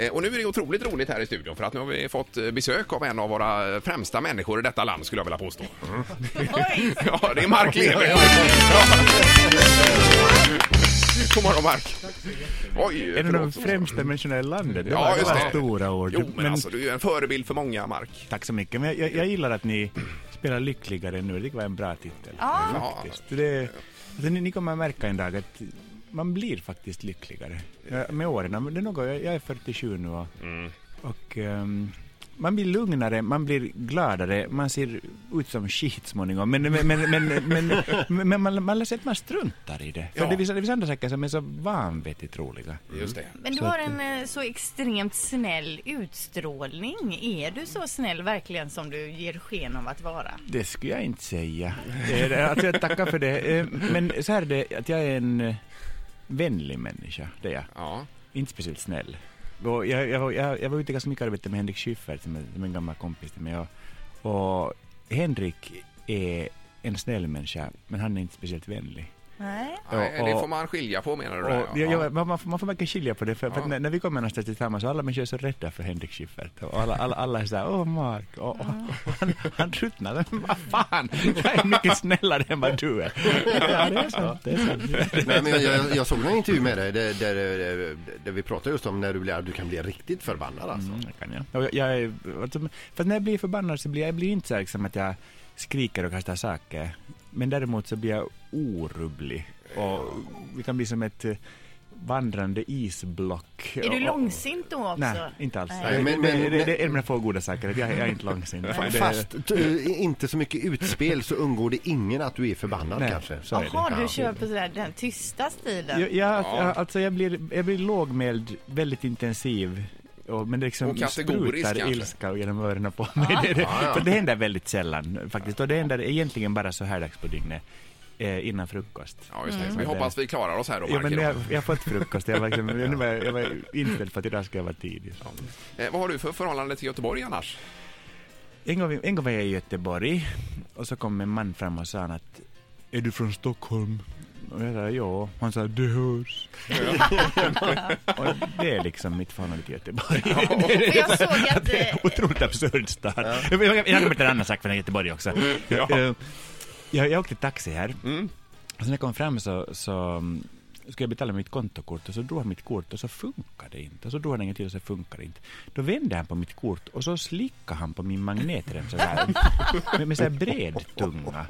Eh, Och nu är det otroligt roligt här i studion för att nu har vi fått eh, besök av en av våra främsta människor i detta land skulle jag vilja påstå. Oj! Ja, det är Mark Levi. Ja. God morgon Mark. Oj, En av de främsta människorna i landet. Det Ja, var, det just var det. stora ord. Jo, men, alltså du är en förebild för många, Mark. Tack så mycket. Men jag, jag, gillar att ni spelar lyckligare nu. Det var en bra titel. Ja. Faktiskt. Det, alltså, ni, ni kommer att märka en dag att man blir faktiskt lyckligare Ja, med åren. Men Det är något, jag är 47 nu och, Mm. och ehm, man blir lugnare, man blir gladare, man ser ut som skit småningom. Men, men, men, men, men, man, man lär sig att man struntar i det. För Ja. det, finns, det finns andra saker som är så vanvettigt roliga. Just det. Men du Så har att- en eh, så extremt snäll utstrålning. Är du så snäll verkligen som du ger sken av att vara? Det skulle jag inte säga. Är, alltså jag tackar för det. Eh, Men så här är det, att jag är en eh, vänlig människa, det är jag. Ja. Inte speciellt snäll. Och jag, jag, var- jag, jag var ute ganska mycket arbete med Henrik Schyffert, som är, som är en gammal kompis till mig. Och, och Henrik är en snäll människa, men han är inte speciellt vänlig. Nej. Nej, Och- det och- får man skilja på menar du? Och där, jag, ja. jag, man, man får- man får verkligen skilja på det, för, för Ja. när, när vi kommer någonstans tillsammans så alla människor är så rädda för Henrik Schyffert. Och alla, alla, alla är sådär, åh Mark, och, och, och han, han tröttnar. Men vad fan, jag är mycket snällare än vad du är. Ja, det är sant. Det är sant. Nej, men jag, jag såg en intervju med dig där, där, där vi pratade just om när du, blir, du kan bli riktigt förbannad alltså. Mm, det kan jag. Och jag, jag för när jag blir förbannad så blir jag, jag blir inte så här liksom att jag skriker och kastar saker. Men däremot så blir jag orubblig. Och vi kan bli som ett eh, vandrande isblock. Är du långsint då också? Nej, inte alls. Nej. Det, Men- men- det, det, det är en av mina få goda saker, jag, jag är inte långsint. Fast t- inte så mycket utspel så undgår det ingen att du är förbannad Nej, kanske. så är det. Jaha, Ja. du kör på sådär, den tysta stilen? Jag, jag, jag, alltså jag, blir, jag blir lågmäld, väldigt intensiv. Och, men det liksom Och kategorisk sprutar kanske. ilska genom öronen på mig. Det, det, Ja, ja. För det händer väldigt sällan faktiskt. Och det händer egentligen bara så här dags på dygnet. Eh, innan frukost. Ja, just det. Mm. Vi hoppas vi klarar oss här då, Ja, men jag, jag har fått frukost. Jag var, liksom, jag, var, jag var inställd på att idag ska jag vara tidig. Eh, vad har du för förhållande till Göteborg annars? En gång, en gång var jag i Göteborg och så kom en man fram och sa att Är du från Stockholm? Och jag sa ja. Han sa det hörs. och det är liksom mitt förhållande till Göteborg. För jag såg att... det är en otroligt absurd stad. Jag, jag, jag har berätta en annan sak från Göteborg också. Ja. Eh, Jag, jag åkte taxi här. Mm. Och sen när jag kom fram så, så skulle jag betala mitt kontokort och så drog han mitt kort och så funkade det inte. Och så drog han en till och så funkade det inte. Då vände han på mitt kort och så slickade han på min magnetrem så där. med, med så här bred tunga.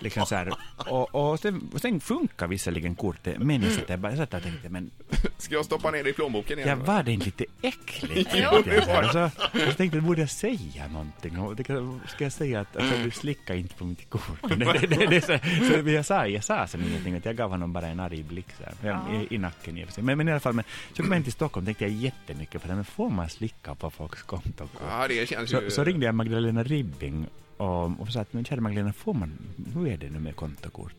Liksom så här. Och, och, sen, och sen funkar visserligen kortet men jag satt där bara jag satt där och tänkte men Ska jag stoppa ner det i plånboken igen? Ja, var det inte lite äckligt? Jag så här. Och så, så tänkte jag, borde jag säga någonting? Det Ska jag säga att alltså, du slickar inte på mitt kort? Det, det, det, det, så, så jag sa, jag sa sen ingenting, jag gav honom bara en arg blick så här, i, i nacken i och för sig. Men, men i alla fall, men, så kom jag in till Stockholm tänkte jag jättemycket på det, men får man slicka på folks kontokort? Ja, det känns Så, ju... så ringde jag Magdalena Ribbing och, och sa att men kära Magdalena, får man, hur är det nu med kontokort?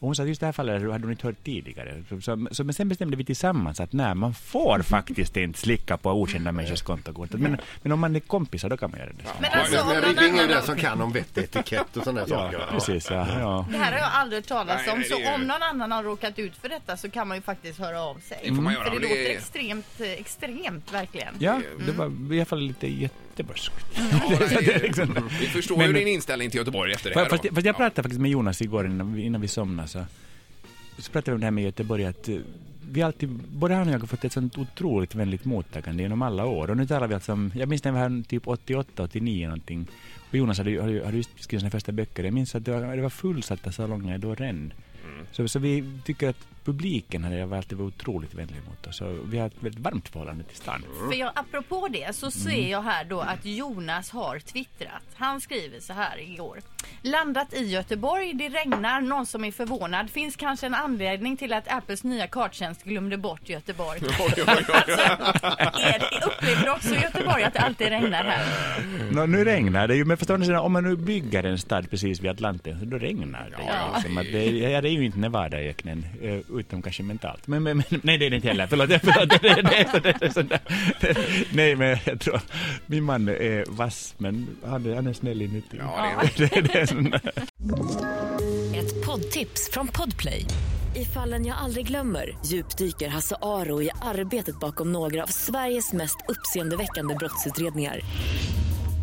Och hon sa att just det här fallet hade hon inte hört tidigare. Så, så, så, men sen bestämde vi tillsammans att nej, man får faktiskt inte slicka på okända människors kontokort. Men, men om man är kompisar då kan man göra det. Men Ja, alltså, det- om Men någon ju annan- den som kan om vett, etikett och sådana Ja, saker. precis. Ja, ja. Det här har jag aldrig Nej, om, så om någon annan har råkat ut för detta så kan man ju faktiskt höra av sig. Det får man göra, För det låter extremt, eh, extremt verkligen. ja, det var i alla fall lite göteborgskt. Ja, det Det är är- liksom- Vi förstår Men- ju din inställning till Göteborg efter det här Fast, fast jag Ja. pratade faktiskt med Jonas igår innan vi, innan vi somnade. Så, så pratade vi om det här med Göteborg. Att eh, vi alltid, både han och jag har fått ett sånt otroligt vänligt mottagande genom alla år. Och nu talar vi alltså om, jag minns när vi var här typ 88, 89 någonting. Och Jonas hade, ju- hade, hade just skrivit sina första böcker. Jag minns att det var, det var fullsatta salonger då redan. Så, så vi tycker att publiken hade alltid varit otroligt vänlig mot oss. Och vi har ett väldigt varmt förhållande till stan. För jag, apropå det så ser jag här då att Jonas har twittrat. Han skriver så här igår. Landat i Göteborg, det regnar, någon som är förvånad. Finns kanske en anledning till att Apples nya karttjänst glömde bort Göteborg. Oj, oj, oj, oj. Är, upplever också i Göteborg att det alltid regnar här? Nå, nu regnar det ju, men förstår ni, om man nu bygger en stad precis vid Atlanten, så då regnar det. Ja, liksom, det, det är ju inte Nevadaöknen, utom kanske mentalt. Men, men, men nej, det är det inte heller. Förlåt, förlåt det, det, det, det, det, sånt nej, men jag tror, min man är vass, men han är, han är snäll inuti. Ja, det är det, är. Ett poddtips från Podplay. I fallen jag aldrig glömmer djupdyker Hasse Aro i arbetet bakom några av Sveriges mest uppseendeväckande brottsutredningar.